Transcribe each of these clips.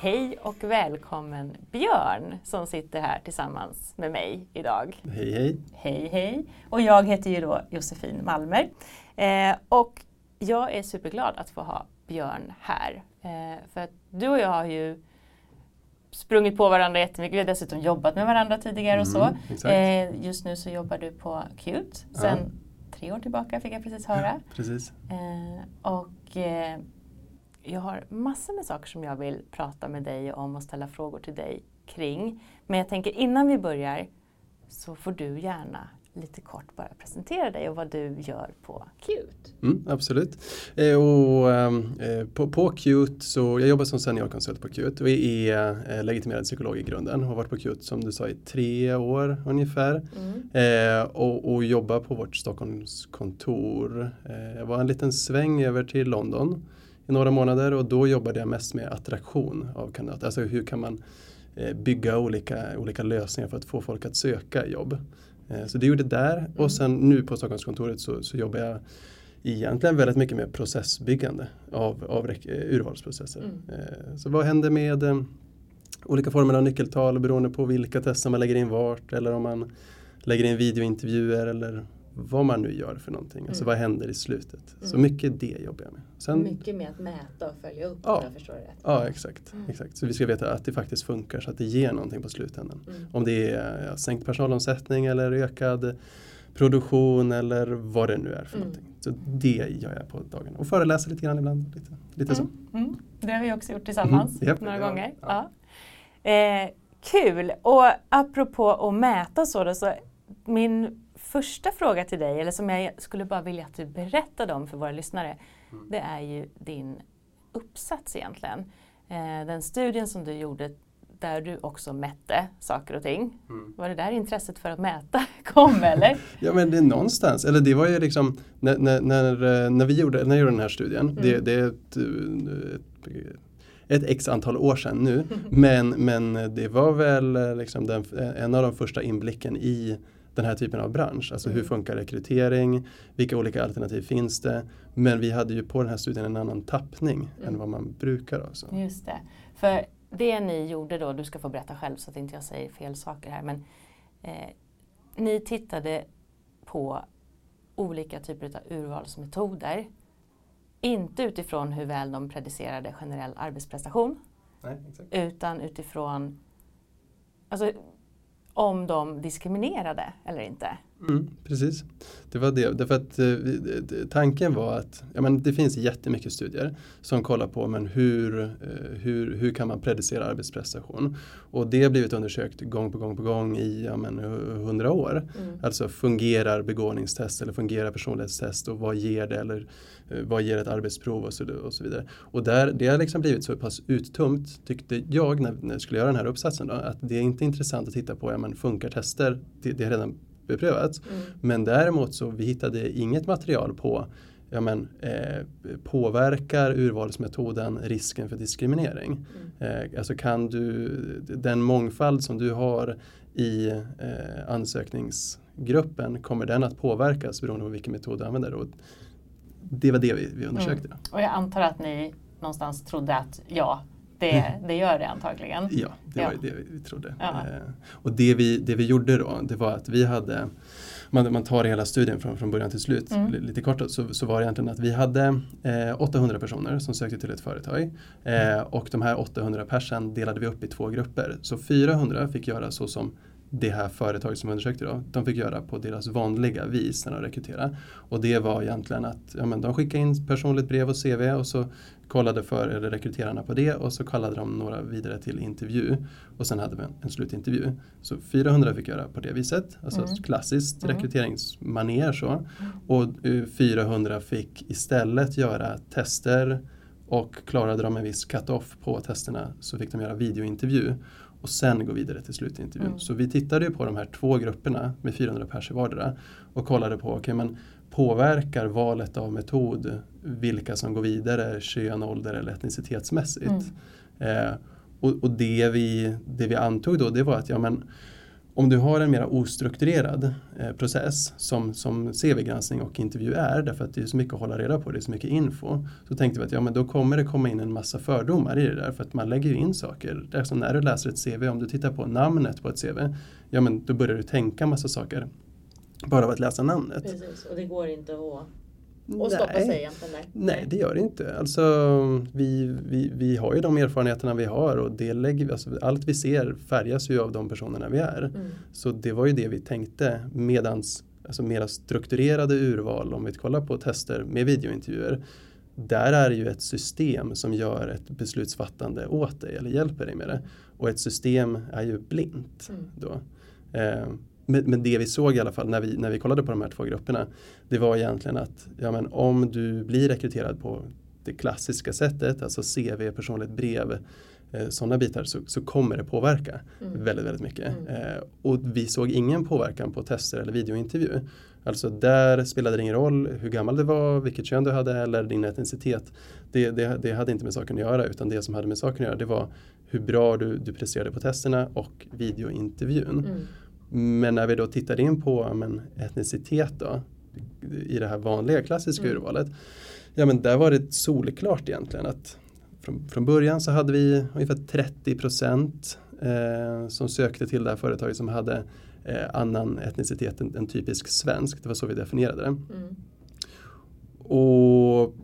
hej och välkommen Björn som sitter här tillsammans med mig idag. Hej hej! Hej hej! Och jag heter ju då Josefin Malmer. Eh, och jag är superglad att få ha Björn här. Eh, för att du och jag har ju sprungit på varandra jättemycket. Vi har dessutom jobbat med varandra tidigare och så. Mm, Eh, just nu så jobbar du på Qt. Sen Ja. tre år tillbaka fick jag precis höra. Precis. Eh, och eh, jag har massor med saker som jag vill prata med dig om och ställa frågor till dig kring. Men jag tänker innan vi börjar så får du gärna lite kort bara presentera dig och vad du gör på Qt. Mm, absolut. Eh, och, ehm, eh, på, på Qt så, jag jobbar som seniorkonsult på Qt och är eh, legitimerad psykolog i grunden. Har varit på Qt som du sa i tre år ungefär. Eh, och, och jobbar på vårt Stockholmskontor. Jag var en liten sväng över till London i några månader och då jobbade jag mest med attraktion av kandidater. Alltså hur kan man eh, bygga olika, olika lösningar för att få folk att söka jobb. Eh, Så det gjorde där och sen nu på Stockholmskontoret så, så jobbar jag egentligen väldigt mycket med processbyggande av, av eh, urvalsprocesser. Eh, Så vad händer med olika former av nyckeltal beroende på vilka tester man lägger in vart eller om man lägger in videointervjuer eller vad man nu gör för någonting. Alltså vad händer i slutet. Så mycket det jobbar jag med. Sen, Mycket med att mäta och följa upp Ja. jag förstår det rätt. Ja, exakt, exakt. Så vi ska veta att det faktiskt funkar så att det ger någonting på slutändan. Om det är ja, sänkt personalomsättning eller ökad produktion eller vad det nu är för någonting. Så det gör jag på dagarna. Och föreläser lite grann ibland. Lite, lite så. Mm. Det har vi också gjort tillsammans Mm, japp. några Ja, gånger. ja. Ja. Eh, kul! Och apropå att mäta så, då, så min första fråga till dig, eller som jag skulle bara vilja att du berättade om för våra lyssnare, Mm. det är ju din uppsats egentligen. Eh, den studien som du gjorde där du också mätte saker och ting. Mm. Var det där intresset för att mäta kom eller? Ja men det är någonstans, eller det var ju liksom när, när, när, eh, när vi gjorde, när jag gjorde den här studien, det, det är ett, eh, ett, ett x antal år sedan nu, men, men det var väl eh, liksom den, en av de första inblicken i den här typen av bransch. Alltså hur funkar rekrytering, vilka olika alternativ finns det? Men vi hade ju på den här studien en annan tappning än vad man brukar. Alltså. Just det. För det ni gjorde då, du ska få berätta själv så att inte jag säger fel saker här, men eh, ni tittade på olika typer av urvalsmetoder. Inte utifrån hur väl de predicerade generell arbetsprestation, Nej, utan utifrån alltså, om de diskriminerade eller inte. Mm, precis, det var det. Därför att eh, tanken var att ja, men det finns jättemycket studier som kollar på men hur, eh, hur, hur kan man predicera arbetsprestation. Och det har blivit undersökt gång på gång på gång i ja, men, hu- hundra år. Alltså fungerar begåvningstest eller fungerar personlighetstest och vad ger det eller eh, vad ger ett arbetsprov och så, och så vidare. Och där, det har liksom blivit så pass uttömt tyckte jag när, när jag skulle göra den här uppsatsen då, att det är inte intressant att titta på, ja men funkar tester, det, det har redan beprövats. Men däremot så vi hittade inget material på ja men, eh, påverkar urvalsmetoden risken för diskriminering? Eh, alltså kan du, den mångfald som du har i eh, ansökningsgruppen, kommer den att påverkas beroende på vilken metod du använder? Och det var det vi, vi undersökte. Och jag antar att ni någonstans trodde att ja, det, det gör det antagligen. Ja, det var ju det vi, trodde. Ja. Eh, och det vi, det vi gjorde då, det var att vi hade man, man tar hela studien från, från början till slut, Mm. li- lite kort, så, så var det egentligen att vi hade eh, 800 personer som sökte till ett företag eh, och de här 800 persen delade vi upp i två grupper. Så 400 fick göra så som det här företaget som undersökte då, de fick göra på deras vanliga vis när de rekryterade. Och det var egentligen att ja, men de skickade in personligt brev och CV och så kollade för eller rekryterarna på det och så kallade de några vidare till intervju och sen hade vi en, en slutintervju. Så 400 fick göra på det viset, alltså Mm. klassiskt Mm. rekryteringsmanér så. Och eh, 400 fick istället göra tester och klarade de en viss cut-off på testerna så fick de göra videointervju och sen gå vidare till slutintervjun. Mm. Så vi tittade ju på de här två grupperna med 400 pers i vardera och kollade på, okay, men påverkar valet av metod vilka som går vidare kön, ålder eller etnicitetsmässigt? Mm. Eh, och, och det, vi, det vi antog då det var att ja, men, om du har en mer ostrukturerad eh, process som, som CV-granskning och intervju är, därför att det är så mycket att hålla reda på, det är så mycket info, så tänkte vi att ja, men då kommer det komma in en massa fördomar i det där, för att man lägger ju in saker. Det är som när du läser ett CV, om du tittar på namnet på ett CV, ja men då börjar du tänka massa saker bara av att läsa namnet. Precis, och det går inte att och stoppa Nej. sig egentligen där? Nej, det gör det inte. Alltså, vi, vi, vi har ju de erfarenheterna vi har och det lägger, alltså, allt vi ser färgas ju av de personerna vi är. Mm. Så det var ju det vi tänkte medans alltså mera strukturerade urval om vi kollar på tester med videointervjuer. Där är det ju ett system som gör ett beslutsfattande åt dig eller hjälper dig med det. Och ett system är ju blint. Mm. Då. Eh, men, det vi såg i alla fall när vi, när vi kollade på de här två grupperna det var egentligen att ja, men om du blir rekryterad på det klassiska sättet, alltså CV, personligt brev, eh, sådana bitar så, så, kommer det påverka mm. väldigt, väldigt mycket. Mm. Eh, och vi såg ingen påverkan på tester eller videointervju. Alltså där spelade det ingen roll hur gammal du var, vilket kön du hade eller din etnicitet. Det, det, det hade inte med saken att göra utan det som hade med saken att göra det var hur bra du, du presterade på testerna och videointervjun. Mm. Men när vi då tittade in på men, etnicitet då, i det här vanliga klassiska mm. urvalet. Ja men där var det solklart egentligen att från, från början så hade vi ungefär 30 procent eh, som sökte till det här företaget som hade eh, annan etnicitet än, än, typisk svensk. Det var så vi definierade det. Mm. Och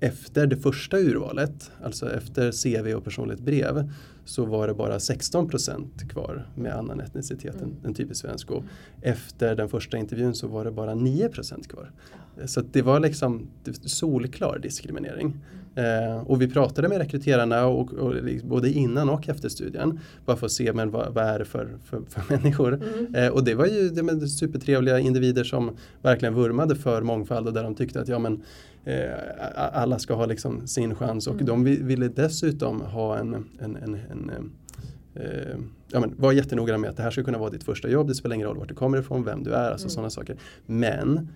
efter det första urvalet, alltså efter CV och personligt brev, så var det bara 16 procent kvar med annan etnicitet mm. än, än typisk svensk. Och efter den första intervjun så var det bara 9 procent kvar. Så det var liksom solklar diskriminering. Eh, och vi pratade med rekryterarna och, och, både innan och efter studien. Bara för att se men vad, vad är det för, för, för människor. Mm. Eh, och det var ju det supertrevliga individer som verkligen vurmade för mångfald och där de tyckte att ja, men, eh, alla ska ha liksom sin chans. Och mm. de ville dessutom ha en, en, en, en eh, ja, men var jättenoggranna med att det här ska kunna vara ditt första jobb. Det spelar ingen roll vart du kommer ifrån, vem du är, alltså mm. sådana saker. Men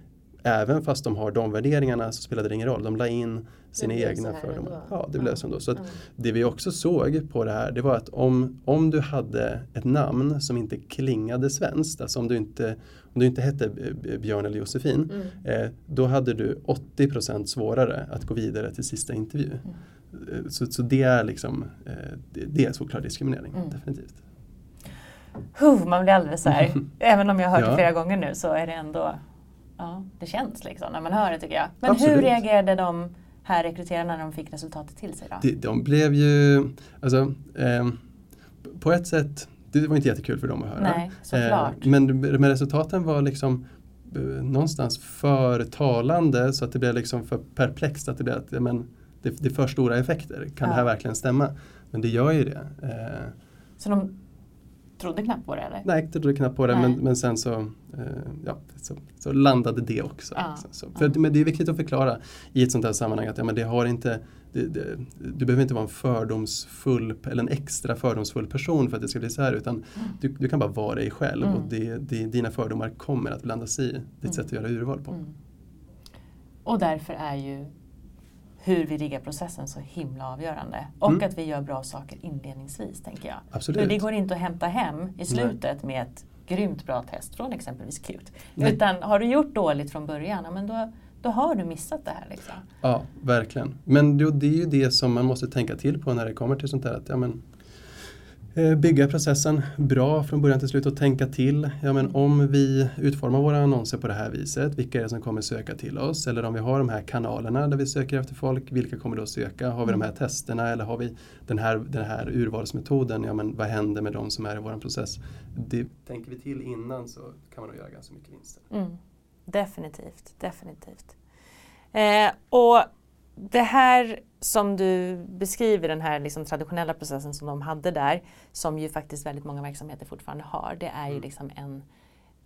även fast de har de värderingarna så spelade det ingen roll. De la in sina egna fördomar. Ja, det blev ja. Så att det vi också såg på det här det var att om, om du hade ett namn som inte klingade svenskt, alltså om du inte, om du inte hette Björn eller Josefin, mm. eh, då hade du 80% svårare att gå vidare till sista intervju. Mm. Eh, så, så det är liksom, eh, det, det är såklart diskriminering, mm. definitivt. Huh, man blir alldeles så här, även om jag har hört ja. det flera gånger nu så är det ändå ja, det känns liksom när man hör det tycker jag. Men Absolut. hur reagerade de här rekryterarna när de fick resultatet till sig då? De, de blev ju, alltså eh, på ett sätt, det var inte jättekul för dem att höra. Nej, såklart. Eh, men, men resultaten var liksom eh, någonstans för talande så att det blev liksom för perplext att det blev att men, det, det är för stora effekter. Kan ja. det här verkligen stämma? Men det gör ju det. Eh, så de trodde knappt på det eller? Nej, jag trodde knappt på det men, men sen så, eh, ja, så, så, landade det också. Ja, liksom. så, för. Men det är viktigt att förklara i ett sånt här sammanhang att ja, men det har inte, det, det, du behöver inte vara en fördomsfull eller en extra fördomsfull person för att det ska bli så här utan mm. du, du, kan bara vara dig själv mm. och det, det, dina fördomar kommer att blandas i ditt mm. sätt att göra urval på. Mm. Och därför är ju hur vi riggar processen så himla avgörande. Och mm. att vi gör bra saker inledningsvis tänker jag. Absolut. För det går inte att hämta hem i slutet Nej. med ett grymt bra test från exempelvis Qt. Utan har du gjort dåligt från början, ja, men då, då har du missat det här. Liksom. Ja, verkligen. Men det är ju det som man måste tänka till på när det kommer till sånt här. Att, ja, men, bygga processen bra från början till slut och tänka till. Ja, men om vi utformar våra annonser på det här viset, vilka är det som kommer söka till oss? Eller om vi har de här kanalerna där vi söker efter folk, vilka kommer då söka? Har vi de här mm. testerna eller har vi den här, den här urvalsmetoden? Ja, men vad händer med de som är i vår process? Det, tänker vi till innan så kan man nog göra ganska mycket vinster. Mm. Definitivt, definitivt. Eh, och det här som du beskriver, den här liksom traditionella processen som de hade där, som ju faktiskt väldigt många verksamheter fortfarande har, det är ju mm. liksom en,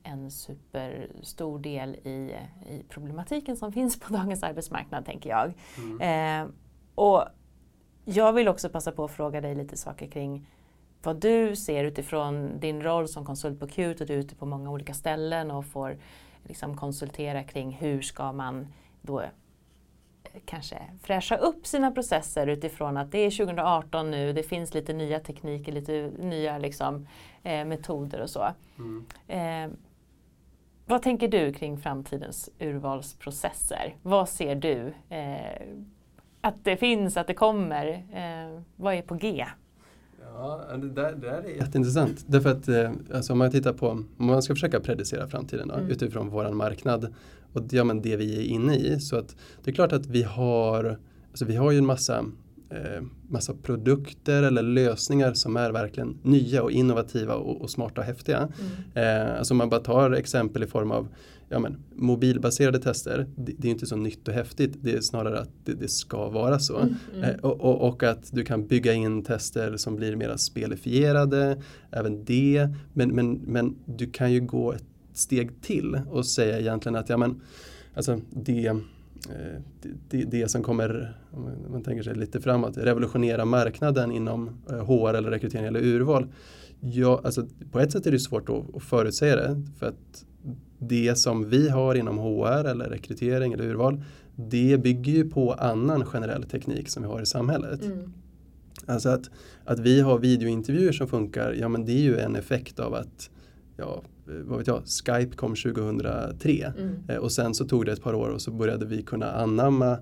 en superstor del i, i problematiken som finns på dagens arbetsmarknad, tänker jag. Mm. Eh, och jag vill också passa på att fråga dig lite saker kring vad du ser utifrån din roll som konsult på Qt och du är ute på många olika ställen och får liksom konsultera kring hur ska man då kanske fräscha upp sina processer utifrån att det är 2018 nu, det finns lite nya tekniker, lite nya liksom, eh, metoder och så. Mm. Eh, vad tänker du kring framtidens urvalsprocesser? Vad ser du eh, att det finns, att det kommer? Eh, vad är på G? Ja, det där, det där är jätteintressant. Därför att eh, alltså, om man tittar på, om man ska försöka predicera framtiden då, mm. utifrån våran marknad och ja, men det vi är inne i. Så att det är klart att vi har, alltså vi har ju en massa, eh, massa produkter eller lösningar som är verkligen nya och innovativa och, och smarta och häftiga. Mm. Eh, alltså om man bara tar exempel i form av ja, men, mobilbaserade tester, det, det, är inte så nytt och häftigt, det är snarare att det, det ska vara så. Mm, mm. Eh, och, och, och, att du kan bygga in tester som blir mer spelifierade, även det. Men, men, men du kan ju gå ett steg till och säga egentligen att ja, men, alltså det, eh, det, det, som kommer, om man tänker sig lite framåt, revolutionera marknaden inom HR eh, eller rekrytering eller urval. Ja, alltså, på ett sätt är det svårt att, att förutsäga det för att det som vi har inom HR eller rekrytering eller urval det bygger ju på annan generell teknik som vi har i samhället. Mm. Alltså att, att vi har videointervjuer som funkar, ja men det är ju en effekt av att ja, vad vet jag, Skype kom 2003 mm. eh, och sen så tog det ett par år och så började vi kunna anamma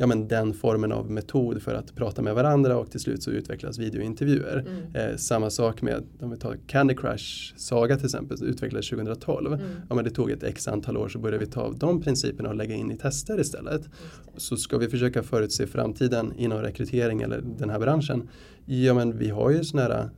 ja, men den formen av metod för att prata med varandra och till slut så utvecklas videointervjuer. Mm. Eh, samma sak med, om vi tar Candy Crush Saga till exempel, utvecklades 2012. Mm. Ja, men det tog ett x antal år så började vi ta de principerna och lägga in i tester istället. Så ska vi försöka förutse framtiden inom rekrytering eller den här branschen, ja men vi har ju sådana här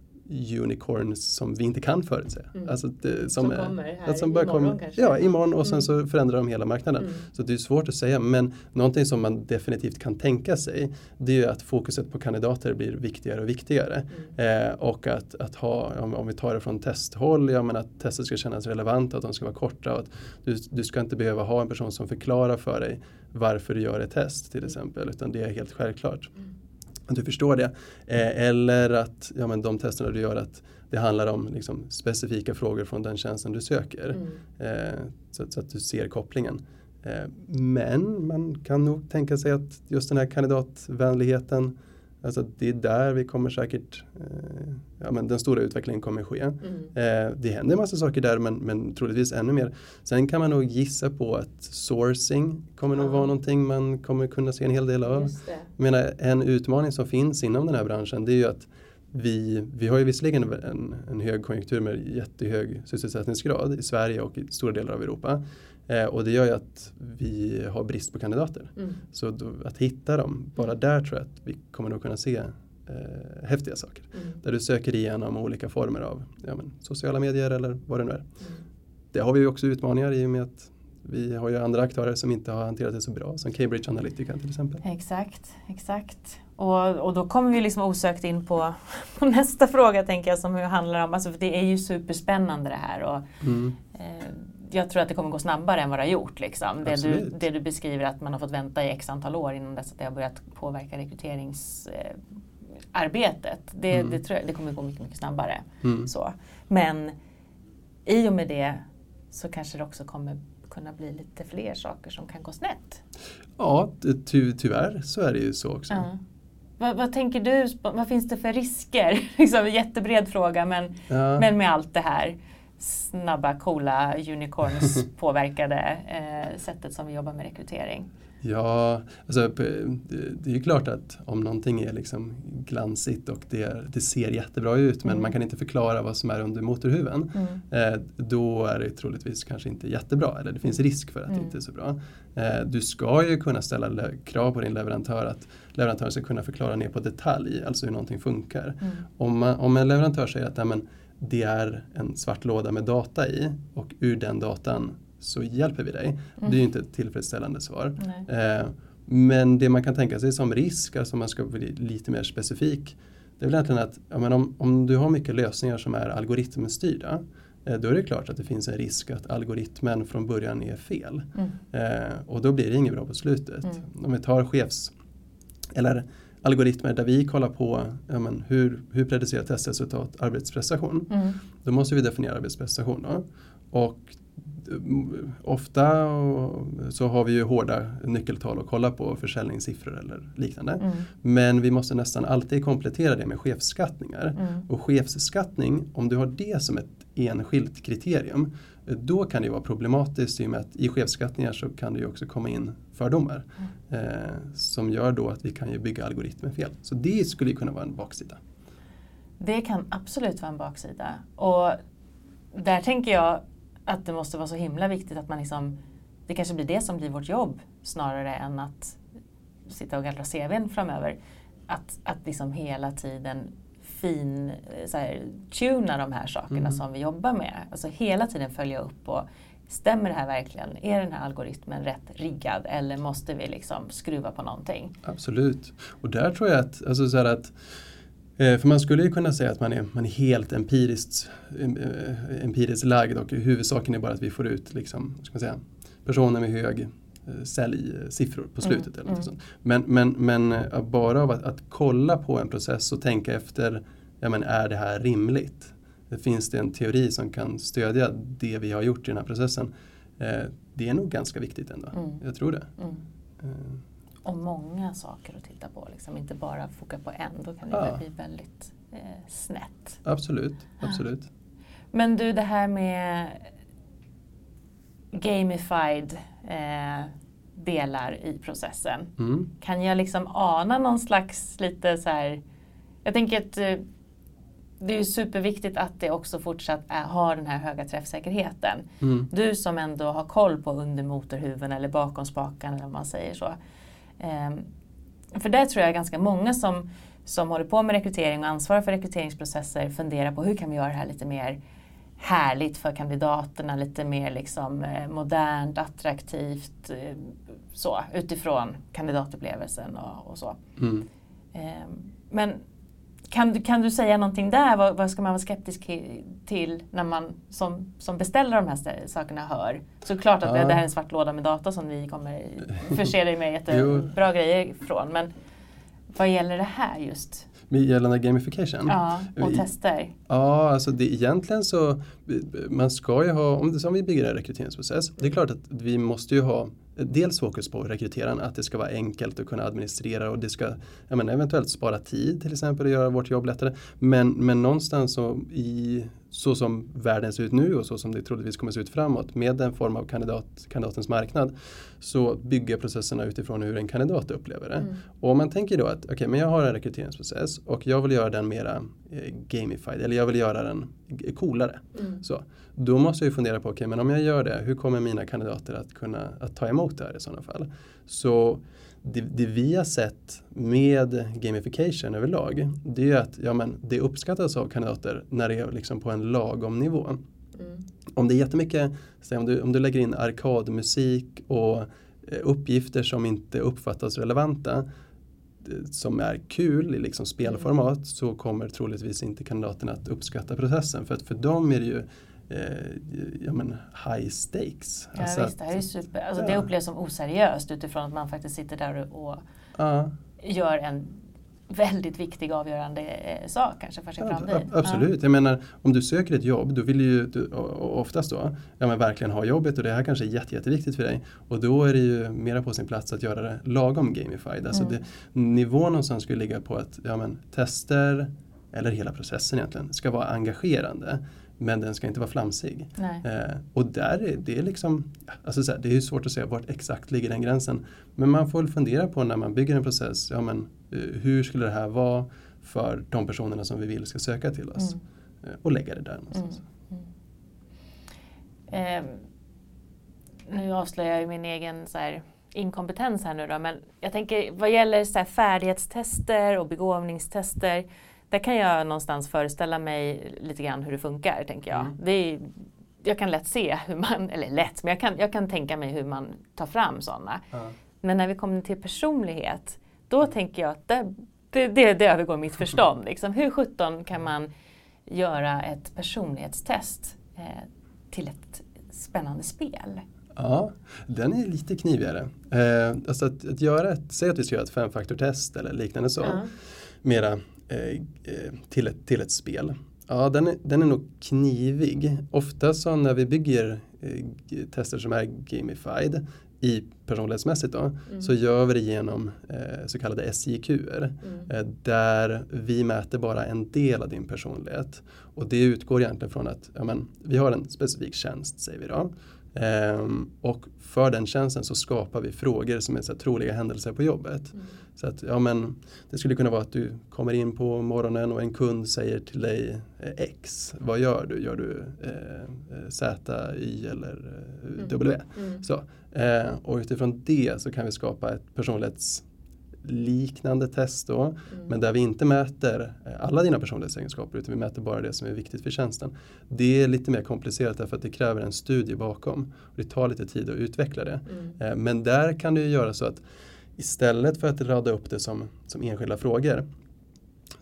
unicorns som vi inte kan förutse. Mm. Alltså det, som, som kommer här som imorgon kommer, kanske? Ja, imorgon och sen mm. så förändrar de hela marknaden. Mm. Så det är svårt att säga men någonting som man definitivt kan tänka sig det är ju att fokuset på kandidater blir viktigare och viktigare. Mm. Eh, och att, att ha, om, om, vi tar det från testhåll, ja men att testet ska kännas relevanta, att de ska vara korta och att du, du ska inte behöva ha en person som förklarar för dig varför du gör ett test till mm. exempel utan det är helt självklart. Att du förstår det. Eh, eller att ja, men de testerna du gör att det handlar om liksom, specifika frågor från den tjänsten du söker. Mm. Eh, så, så, att du ser kopplingen. Eh, men man kan nog tänka sig att just den här kandidatvänligheten Alltså det är där vi kommer säkert, eh, ja men den stora utvecklingen kommer ske. Mm. Eh, det händer en massa saker där men, men troligtvis ännu mer. Sen kan man nog gissa på att sourcing kommer ja. nog vara någonting man kommer kunna se en hel del av. Jag menar, en utmaning som finns inom den här branschen det är ju att vi, vi har ju visserligen en, en högkonjunktur med jättehög sysselsättningsgrad i Sverige och i stora delar av Europa. Eh, och det gör ju att vi har brist på kandidater. Mm. Så då, att hitta dem, bara där tror jag att vi kommer nog kunna se eh, häftiga saker. Mm. Där du söker igenom olika former av ja, men, sociala medier eller vad det nu är. Mm. Det har vi ju också utmaningar i och med att vi har ju andra aktörer som inte har hanterat det så bra, som Cambridge Analytica till exempel. Exakt, exakt. Och, och då kommer vi liksom osökt in på, på nästa fråga tänker jag som handlar om, alltså det är ju superspännande det här. Och, mm. eh, jag tror att det kommer gå snabbare än vad det har gjort. Liksom. Det, du, det du beskriver att man har fått vänta i x antal år innan dess att det har börjat påverka rekryteringsarbetet. det, mm. det, tror jag, det kommer gå mycket, mycket snabbare. Mm. Så. Men i och med det så kanske det också kommer kunna bli lite fler saker som kan gå snett. Ja, ty tyvärr så är det ju så också. Ja. Vad, vad, tänker du, vad finns det för risker? liksom, jättebred fråga men, ja. men med allt det här snabba, coola, unicorns påverkade eh, sättet som vi jobbar med rekrytering? Ja, alltså, det är ju klart att om någonting är liksom glansigt och det, det ser jättebra ut men mm. man kan inte förklara vad som är under motorhuven. Mm. Eh, då är det troligtvis kanske inte jättebra eller det finns mm. risk för att mm. det inte är så bra. Eh, du ska ju kunna ställa krav på din leverantör att leverantören ska kunna förklara ner på detalj, alltså hur någonting funkar. Mm. Om, man, om en leverantör säger att men, det är en svart låda med data i och ur den datan så hjälper vi dig. Mm. Det är ju inte ett tillfredsställande svar. Eh, men det man kan tänka sig som risk, alltså om man ska bli lite mer specifik, det är väl egentligen att ja, men om, om du har mycket lösningar som är algoritmstyrda eh, då är det klart att det finns en risk att algoritmen från början är fel. Mm. Eh, och då blir det inget bra på slutet. Mm. Om vi tar chefs eller algoritmer där vi kollar på ja, men, hur, hur predicerar testresultat arbetsprestation. Mm. Då måste vi definiera arbetsprestation. Då. Och ofta så har vi ju hårda nyckeltal att kolla på, försäljningssiffror eller liknande. Mm. Men vi måste nästan alltid komplettera det med chefsskattningar. Mm. Och chefsskattning, om du har det som ett enskilt kriterium, då kan det vara problematiskt i och med att i chefsskattningar så kan det ju också komma in fördomar. Mm. Eh, som gör då att vi kan ju bygga algoritmer fel. Så det skulle ju kunna vara en baksida. Det kan absolut vara en baksida. Och där tänker jag att det måste vara så himla viktigt att man liksom, det kanske blir det som blir vårt jobb snarare än att sitta och gallra CVn framöver. Att, att liksom hela tiden fin, eh, så här, tuna de här sakerna Mm. som vi jobbar med. Alltså hela tiden följa upp och stämmer det här verkligen? Är den här algoritmen rätt riggad eller måste vi liksom skruva på någonting? Absolut. Och där tror jag att, alltså så att eh, för man skulle ju kunna säga att man är, man är helt empiriskt, em- eh, empiriskt lagd och huvudsaken är bara att vi får ut liksom, ska man säga, personer med hög säljsiffror på Mm, slutet. Eller något mm. sånt. Men, men, men eh, bara av att, att kolla på en process och tänka efter, ja men är det här rimligt? Finns det en teori som kan stödja det vi har gjort i den här processen? Eh, Det är nog ganska viktigt ändå. Mm. Jag tror det. Mm. Eh, Och många saker att titta på, liksom. inte bara foka på en. Då kan det Ja. bli väldigt eh, snett. Absolut, absolut. Men du, det här med gamified eh, delar i processen. Mm. Kan jag liksom ana någon slags lite så här... Jag tänker att eh, det är superviktigt att det också fortsatt är, har den här höga träffsäkerheten. Mm. Du som ändå har koll på under motorhuven eller bakom spakarna eller vad man säger så. Ehm, för där tror jag ganska många som, som håller på med rekrytering och ansvarar för rekryteringsprocesser funderar på hur kan vi göra det här lite mer härligt för kandidaterna, lite mer liksom, eh, modernt, attraktivt eh, så, utifrån kandidatupplevelsen och, och så. Mm. Ehm, men kan du, kan du säga någonting där? Vad, vad ska man vara skeptisk till när man som, som beställer de här sakerna hör? Såklart att det, Ja. det här är en svart låda med data som vi kommer förse dig med jättebra grejer från. Men vad gäller det här just? Med Gällande gamification? Ja, och tester. Ja, alltså det, egentligen så, man ska ju ha, om det som vi bygger en rekryteringsprocess, det är klart att vi måste ju ha dels fokus på rekryteraren, att det ska vara enkelt att kunna administrera och det ska menar, eventuellt spara tid till exempel och göra vårt jobb lättare. Men, men någonstans så i så som världen ser ut nu och så som det troligtvis kommer se ut framåt med en form av kandidat, kandidatens marknad så bygger processerna utifrån hur en kandidat upplever det. Mm. Och om man tänker då att okej, men jag har en rekryteringsprocess och jag vill göra den mera eh, gamified eller jag vill göra den coolare. Mm. Så, då måste jag ju fundera på, okej men om jag gör det, hur kommer mina kandidater att kunna att ta emot det här i sådana fall? Så det, det vi har sett med gamification överlag, det är ju att ja, men det uppskattas av kandidater när det är liksom på en lagom nivå. Mm. Om det är jättemycket, om du, om du lägger in arkadmusik och eh, uppgifter som inte uppfattas relevanta eh, som är kul i liksom spelformat så kommer troligtvis inte kandidaterna att uppskatta processen för att för dem är det ju ja, men high stakes. Ja, Alltså visst, det här är super. Alltså, Det ja. upplevs som oseriöst utifrån att man faktiskt sitter där och ja, gör en väldigt viktig avgörande eh, sak kanske för sin Ja, framtid. ab- Absolut, jag menar om du söker ett jobb då vill du ju du, oftast då ja, men verkligen ha jobbet och det här kanske är jätte, jätteviktigt för dig och då är det ju mera på sin plats att göra det lagom gamified. Alltså Mm. det, nivån någonstans skulle ligga på att ja, men, tester eller hela processen egentligen ska vara engagerande men den ska inte vara flamsig. Eh, och där är det liksom, alltså så här, det är svårt att säga vart exakt ligger den gränsen. Men man får fundera på när man bygger en process, ja men eh, hur skulle det här vara för de personerna som vi vill ska söka till oss? Mm. Eh, och lägga det där Mm. någonstans. Mm. Ehm, nu avslöjar jag min egen så här, inkompetens här nu då, men jag tänker vad gäller så här, färdighetstester och begåvningstester, där kan jag någonstans föreställa mig lite grann hur det funkar, tänker jag. Mm. Det är, jag kan lätt se hur man, eller lätt, men jag kan, jag kan tänka mig hur man tar fram sådana. Men när vi kommer till personlighet, då tänker jag att det, det, det, det övergår mitt förstånd. Liksom. Hur sjutton kan man göra ett personlighetstest eh, till ett spännande spel? Ja, den är lite knivigare. Eh, alltså att, att göra ett, säg att vi ska göra ett femfaktortest eller liknande så. Ja. Mera eh, eh, till, ett, till ett spel. Ja, den är, den är nog knivig. Ofta så när vi bygger eh, tester som är gamified i personlighetsmässigt då, Mm. så gör vi det genom eh, så kallade SJQer. Mm. Eh, där vi mäter bara en del av din personlighet. Och det utgår egentligen från att ja, men, vi har en specifik tjänst, säger vi då. Ehm, och för den tjänsten så skapar vi frågor som är så här, troliga händelser på jobbet. Mm. Så att, ja men, det skulle kunna vara att du kommer in på morgonen och en kund säger till dig eh, X. Vad gör du? Gör du eh, eh, Z, Y eller eh, Mm. W? Mm. Så, eh, och utifrån det så kan vi skapa ett personlighetsliknande test då. Mm. Men där vi inte mäter eh, alla dina personlighetsegenskaper utan vi mäter bara det som är viktigt för tjänsten. Det är lite mer komplicerat därför att det kräver en studie bakom. Och det tar lite tid att utveckla det. Mm. Eh, Men där kan du göra så att istället för att rada upp det som, som enskilda frågor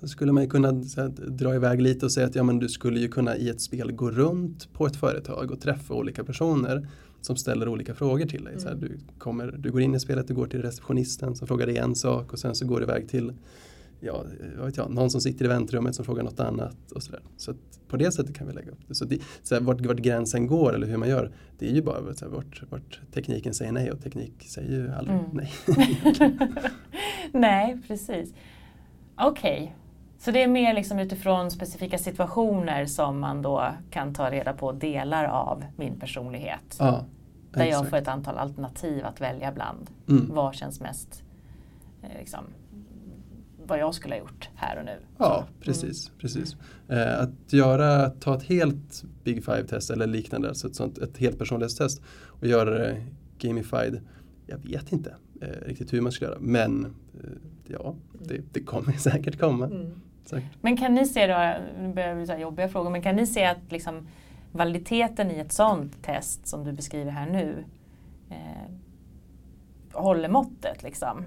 så skulle man ju kunna här, dra iväg lite och säga att ja, men du skulle ju kunna i ett spel gå runt på ett företag och träffa olika personer som ställer olika frågor till dig. Så här, Mm. du, kommer, du går in i spelet, du går till receptionisten som frågar dig en sak och sen så går du iväg till ja, vad vet jag, någon som sitter i väntrummet som frågar något annat. Och så där. så på det sättet kan vi lägga upp det. Så, det, så här, vart, vart gränsen går eller hur man gör, det är ju bara så här, vart, vart tekniken säger nej och teknik säger ju aldrig Mm. nej. Nej, precis. Okej, så det är mer liksom utifrån specifika situationer som man då kan ta reda på delar av min personlighet. ja, där jag exakt. får ett antal alternativ att välja bland. Mm. Vad känns mest eh, liksom, vad jag skulle ha gjort här och nu. Ja, Så, precis. precis. Eh, att göra, ta ett helt Big Five-test eller liknande, alltså ett, sånt, ett helt personlighetstest och göra det gamified. Jag vet inte eh, riktigt hur man ska göra, men eh, ja, det, det kommer säkert komma. Mm. Men kan ni se då, nu börjar det bli så jobbiga frågor, men kan ni se att liksom validiteten i ett sånt test som du beskriver här nu eh, håller måttet liksom?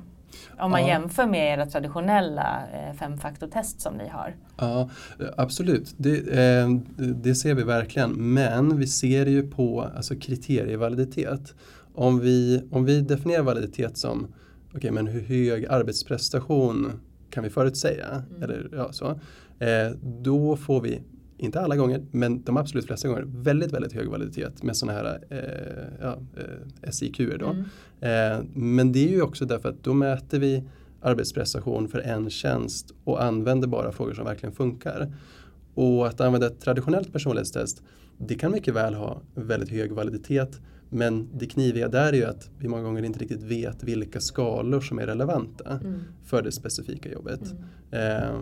Om man Ja. jämför med era traditionella eh, femfaktortest som ni har. Ja, absolut. Det, eh, det ser vi verkligen. Men vi ser ju på alltså, kriterievaliditet. Om vi, om vi definierar validitet som okej, men hur hög arbetsprestation kan vi förutsäga? Mm. Eller, ja, så, eh, då får vi, inte alla gånger, men de absolut flesta gånger, väldigt, väldigt hög validitet med sådana här eh, ja, eh, SIQ. Då. Mm. Eh, men det är ju också därför att då mäter vi arbetsprestation för en tjänst och använder bara frågor som verkligen funkar. Och att använda ett traditionellt personlighetstest, det kan mycket väl ha väldigt hög validitet men det kniviga där är ju att vi många gånger inte riktigt vet vilka skalor som är relevanta Mm. för det specifika jobbet. Mm. Eh,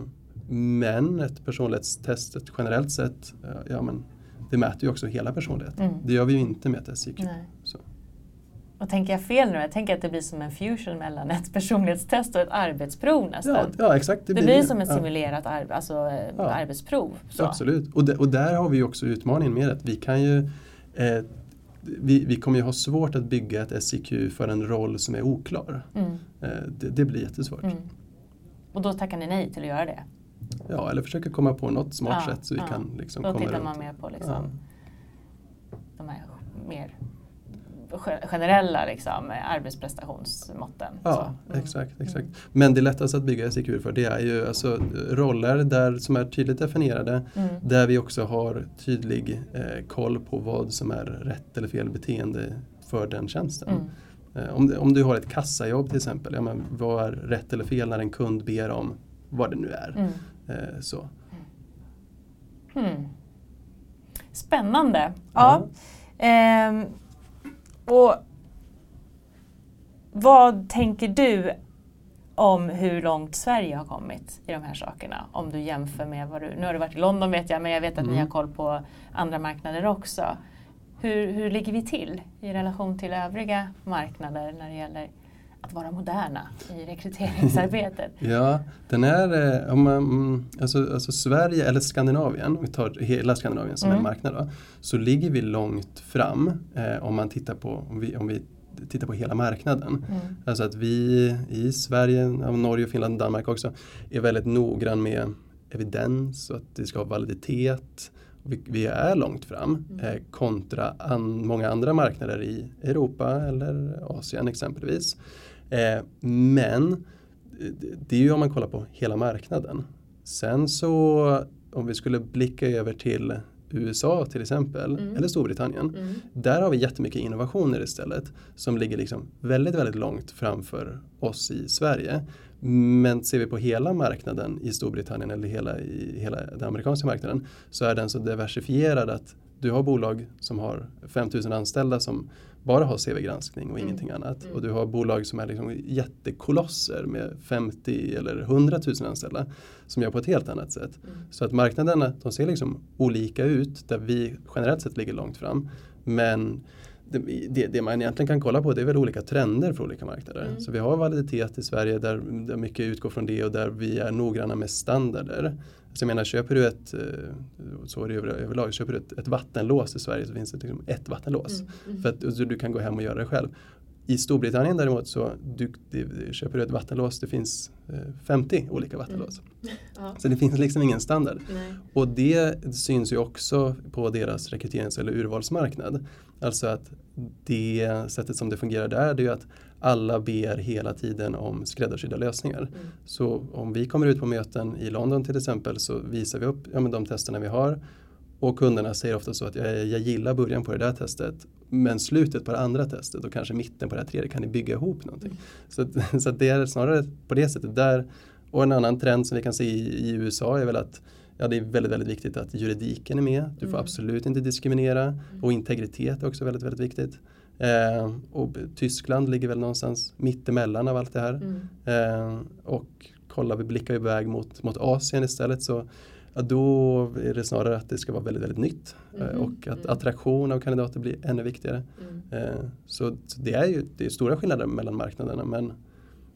men ett personlighetstest ett generellt sett, eh, ja men det mäter ju också hela personligheten. Mm. Det gör vi ju inte med ett SIQ. Nej. Så. Och tänker jag fel nu? Jag tänker att det blir som en fusion mellan ett personlighetstest och ett arbetsprov nästan. Ja, ja, exakt. det, blir det. som ett Ja. simulerat arbe- alltså, eh, Ja. arbetsprov. Så. Absolut, och, och där har vi ju också utmaningen med att vi kan ju eh, vi, vi kommer ju ha svårt att bygga ett SIQ för en roll som är oklar. Mm. Eh, det, det blir jättesvårt. Mm. Och då tackar ni nej till att göra det? Ja, eller försöka komma på något smart Ja, sätt så vi ja. kan liksom Då komma tittar runt. man mer på liksom, Ja. de här mer generella liksom, arbetsprestationsmåtten. Ja. Mm. exakt. exakt. Men det lättaste att bygga SIQ för det är ju alltså roller där, som är tydligt definierade Mm. där vi också har tydlig eh, koll på vad som är rätt eller fel beteende för den tjänsten. Mm. Eh, Om, om du har ett kassajobb till exempel, ja, men vad är rätt eller fel när en kund ber om vad det nu är. Mm. Eh, så. Hmm. Spännande. Ja. Ehm, och vad tänker du om hur långt Sverige har kommit i de här sakerna? Om du jämför med vad du, nu har du varit i London vet jag, men jag vet att ni Mm. har koll på andra marknader också. Hur, hur ligger vi till i relation till övriga marknader när det gäller att vara moderna i rekryteringsarbetet? Ja, den är, eh, om man, mm, alltså, alltså Sverige eller Skandinavien, om vi tar hela Skandinavien som Mm. en marknad då, så ligger vi långt fram eh, om man tittar på, om vi, om vi tittar på hela marknaden. Mm. Alltså att vi i Sverige, Norge, Finland, Danmark också är väldigt noggrann med evidens och att det ska ha validitet vi, vi är långt fram Mm. eh, kontra an, många andra marknader i Europa eller Asien exempelvis. Eh, men det är ju om man kollar på hela marknaden. Sen så om vi skulle blicka över till USA till exempel, Mm. eller Storbritannien. Mm. Där har vi jättemycket innovationer istället som ligger liksom väldigt, väldigt långt framför oss i Sverige. Men ser vi på hela marknaden i Storbritannien eller hela, i hela den amerikanska marknaden så är den så diversifierad att du har bolag som har 5000 anställda som bara har CV-granskning och Mm. ingenting annat. Mm. Och du har bolag som är liksom jättekolosser med 50 eller 100 000 anställda som gör på ett helt annat sätt. Mm. Så att marknaderna de ser liksom olika ut där vi generellt sett ligger långt fram. Men det, det, det man egentligen kan kolla på det är väl olika trender för olika marknader. Mm. Så vi har validitet i Sverige där, där mycket utgår från det och där vi är noggranna med standarder. Så jag menar, köper du ett, eh, så är det över, överlag, köper du ett, ett vattenlås i Sverige så finns det liksom ett vattenlås. Mm. Mm. För att så du kan gå hem och göra det själv. I Storbritannien däremot så du, det, köper du ett vattenlås, det finns eh, 50 olika vattenlås. Ja. Så det finns liksom ingen standard. Nej. Och det syns ju också på deras rekryterings eller urvalsmarknad. Alltså att det sättet som det fungerar där det är ju att alla ber hela tiden om skräddarsydda lösningar. Mm. Så om vi kommer ut på möten i London till exempel så visar vi upp ja, men de testerna vi har och kunderna säger ofta så att jag, jag gillar början på det där testet men slutet på det andra testet och kanske mitten på det här tredje kan ni bygga ihop någonting. Mm. Så, så det är snarare på det sättet där. Och en annan trend som vi kan se i, i USA är väl att ja, det är väldigt, väldigt viktigt att juridiken är med. Du får Mm. absolut inte diskriminera och integritet är också väldigt, väldigt viktigt. Eh, och Tyskland ligger väl någonstans mittemellan av allt det här. Mm. Eh, och kollar vi, blickar iväg mot, mot Asien istället så ja, då är det snarare att det ska vara väldigt, väldigt nytt. Eh, Mhm. och att Mm. attraktion av kandidater blir ännu viktigare. Mm. Eh, så, det är ju det är stora skillnader mellan marknaderna men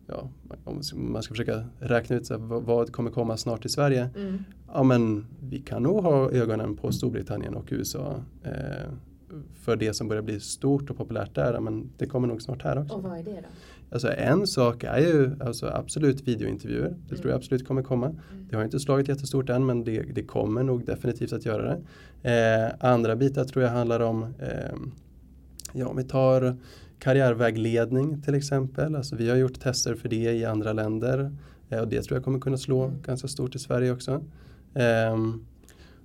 ja, om man ska försöka räkna ut så här, vad, vad kommer komma snart i Sverige. Mm. Ja men vi kan nog ha ögonen på Storbritannien och USA eh, för det som börjar bli stort och populärt där. Men det kommer nog snart här också. Och vad är det då? Alltså en sak är ju alltså absolut videointervjuer. Det tror Mm. jag absolut kommer komma. Det har inte slagit jättestort än men det, det kommer nog definitivt att göra det. Eh, andra bitar tror jag handlar om, eh, ja om vi tar karriärvägledning till exempel. Alltså vi har gjort tester för det i andra länder eh, och det tror jag kommer kunna slå Mm. ganska stort i Sverige också.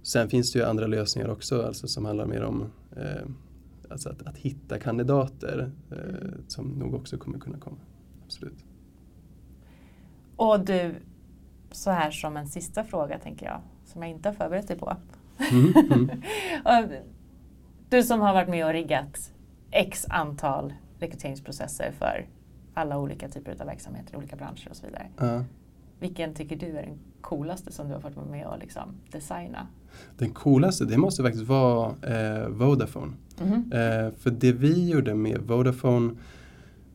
Sen finns det ju andra lösningar också alltså som handlar mer om eh, alltså att, att hitta kandidater eh, som nog också kommer kunna komma. Absolut. Och du, så här som en sista fråga tänker jag, som jag inte har förberett dig på. Mm, mm. Du som har varit med och riggat x antal rekryteringsprocesser för alla olika typer av verksamheter, olika branscher och så vidare. Ja. Vilken tycker du är den coolaste som du har fått vara med och liksom designa? Den coolaste, det måste faktiskt vara eh, Vodafone. Mhm. Eh, för det vi gjorde med Vodafone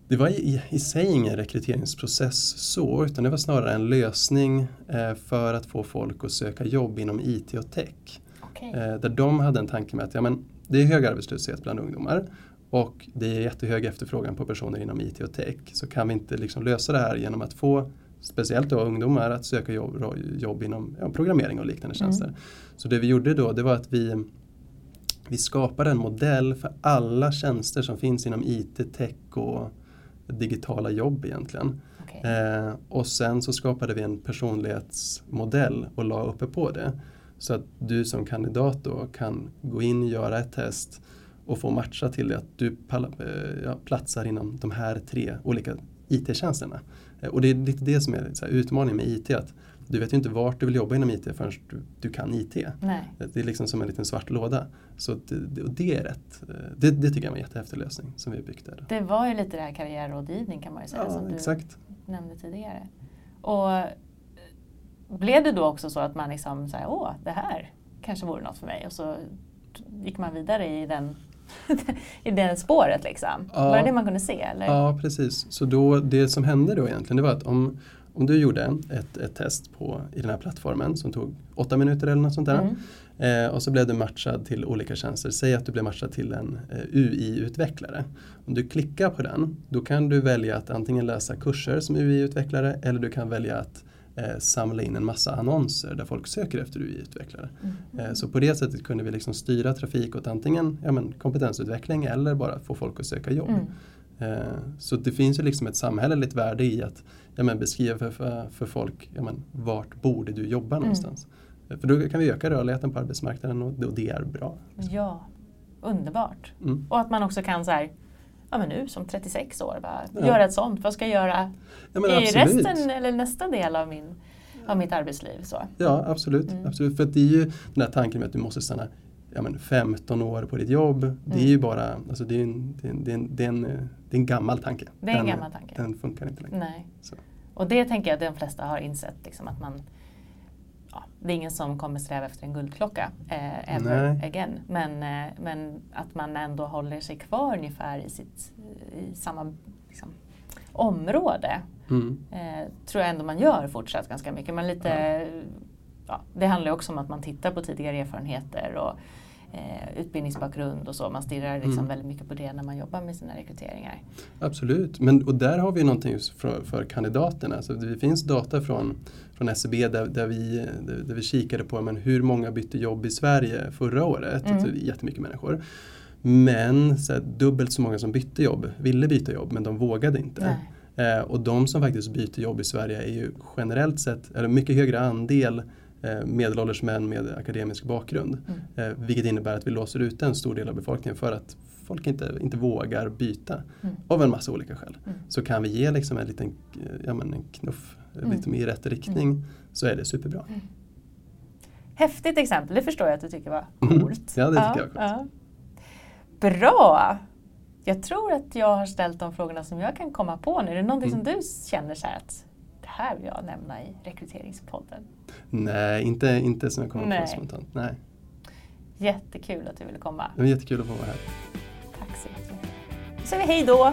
det var i, i sig ingen rekryteringsprocess så utan det var snarare en lösning eh, för att få folk att söka jobb inom IT och tech. Okej. Eh, där de hade en tanke med att ja, men, det är hög arbetslöshet bland ungdomar och det är jättehög efterfrågan på personer inom IT och tech. Så kan vi inte liksom lösa det här genom att få speciellt då ungdomar att söka jobb, jobb inom ja, programmering och liknande Mm. tjänster. Så det vi gjorde då det var att vi, vi skapade en modell för alla tjänster som finns inom IT, tech och digitala jobb egentligen. Okej. Eh, och sen så skapade vi en personlighetsmodell och la uppe på det. Så att du som kandidat då kan gå in och göra ett test och få matcha till det att du eh, platsar inom de här tre olika IT-tjänsterna. Eh, och det är lite det som är här, utmaningen med IT. Att du vet ju inte vart du vill jobba inom IT förrän du, du kan IT. Nej. Det är liksom som en liten svart låda. Så det, och det är rätt. Eh, Det, det tycker jag var en jättehäftig lösning som vi har byggt där. Det var ju lite det här karriärrådgivning kan man ju säga Ja, som du exakt. nämnde tidigare. Och eh, blev det då också så att man liksom säger åh det här kanske vore något för mig och så gick man vidare i den i det spåret liksom? Ja. Var det det man kunde se? Eller? Ja, precis. Så då, det som hände då egentligen det var att om, om du gjorde ett, ett test på, i den här plattformen som tog åtta minuter eller något sånt där. Mm. Eh, och så blev du matchad till olika tjänster. Säg att du blev matchad till en eh, UI-utvecklare. Om du klickar på den, då kan du välja att antingen läsa kurser som UI-utvecklare eller du kan välja att eh, samla in en massa annonser där folk söker efter UI-utvecklare. Mm. Eh, så på det sättet kunde vi liksom styra trafik åt antingen ja, men, kompetensutveckling eller bara få folk att söka jobb. Mm. Eh, så det finns ju liksom ett samhälleligt värde i att ja, men, beskriva för, för, för folk ja, men, vart borde du jobba någonstans. Eh, För då kan vi öka rörligheten på arbetsmarknaden och, och det är bra. Ja, underbart. Mm. Och att man också kan så här, ja men nu som 36 år, bara, Ja. göra ett sånt. Vad ska jag göra Ja, i absolut. resten eller nästa del av, min, av mitt arbetsliv? Så. Ja, absolut. Mm. absolut. För det är ju den här tanken med att du måste stanna ja, men 15 år på ditt jobb. Det är ju bara, alltså det är en, det är en, det är en, det är en, det är en gammal tanke. Det är en den, gammal tanke. Den funkar inte längre. Nej. Så. Och det tänker jag att de flesta har insett, liksom, att man det är ingen som kommer sträva efter en guldklocka eh, ever Nej. again. Men, eh, men att man ändå håller sig kvar ungefär i, sitt, i samma liksom, område Mm. eh, tror jag ändå man gör fortsatt ganska mycket. Men lite, ja. det handlar också om att man tittar på tidigare erfarenheter och eh, utbildningsbakgrund och så. Man stirrar liksom Mm. väldigt mycket på det när man jobbar med sina rekryteringar. Absolut, men, och där har vi någonting just för, för kandidaterna. Så det finns data från, från SCB där, där, vi, där, vi kikade på men hur många bytte jobb i Sverige förra året. Mm. Mm. Jättemycket människor. Men så här, dubbelt så många som bytte jobb ville byta jobb men de vågade inte. Nej. Eh, och de som faktiskt byter jobb i Sverige är ju generellt sett, eller mycket högre andel medelålders män med akademisk bakgrund. Mm. Eh, vilket innebär att vi låser ut en stor del av befolkningen för att folk inte, inte vågar byta. Mm. Av en massa olika skäl. Mm. Så kan vi ge liksom en liten eh, ja, men en knuff eh, Mm. liksom i rätt riktning så är det superbra. Häftigt exempel, det förstår jag att du tycker var Mm. coolt. Ja, det tycker jag var coolt. Bra! Jag tror att jag har ställt de frågorna som jag kan komma på nu. Är det någonting Mm. som du känner så här att här vill jag nämna i rekryteringspodden? Nej, inte, inte som jag kommer Nej. på spontant. Nej. Jättekul att du ville komma. Det var jättekul att få vara här. Tack så jättemycket. Då säger vi hej då!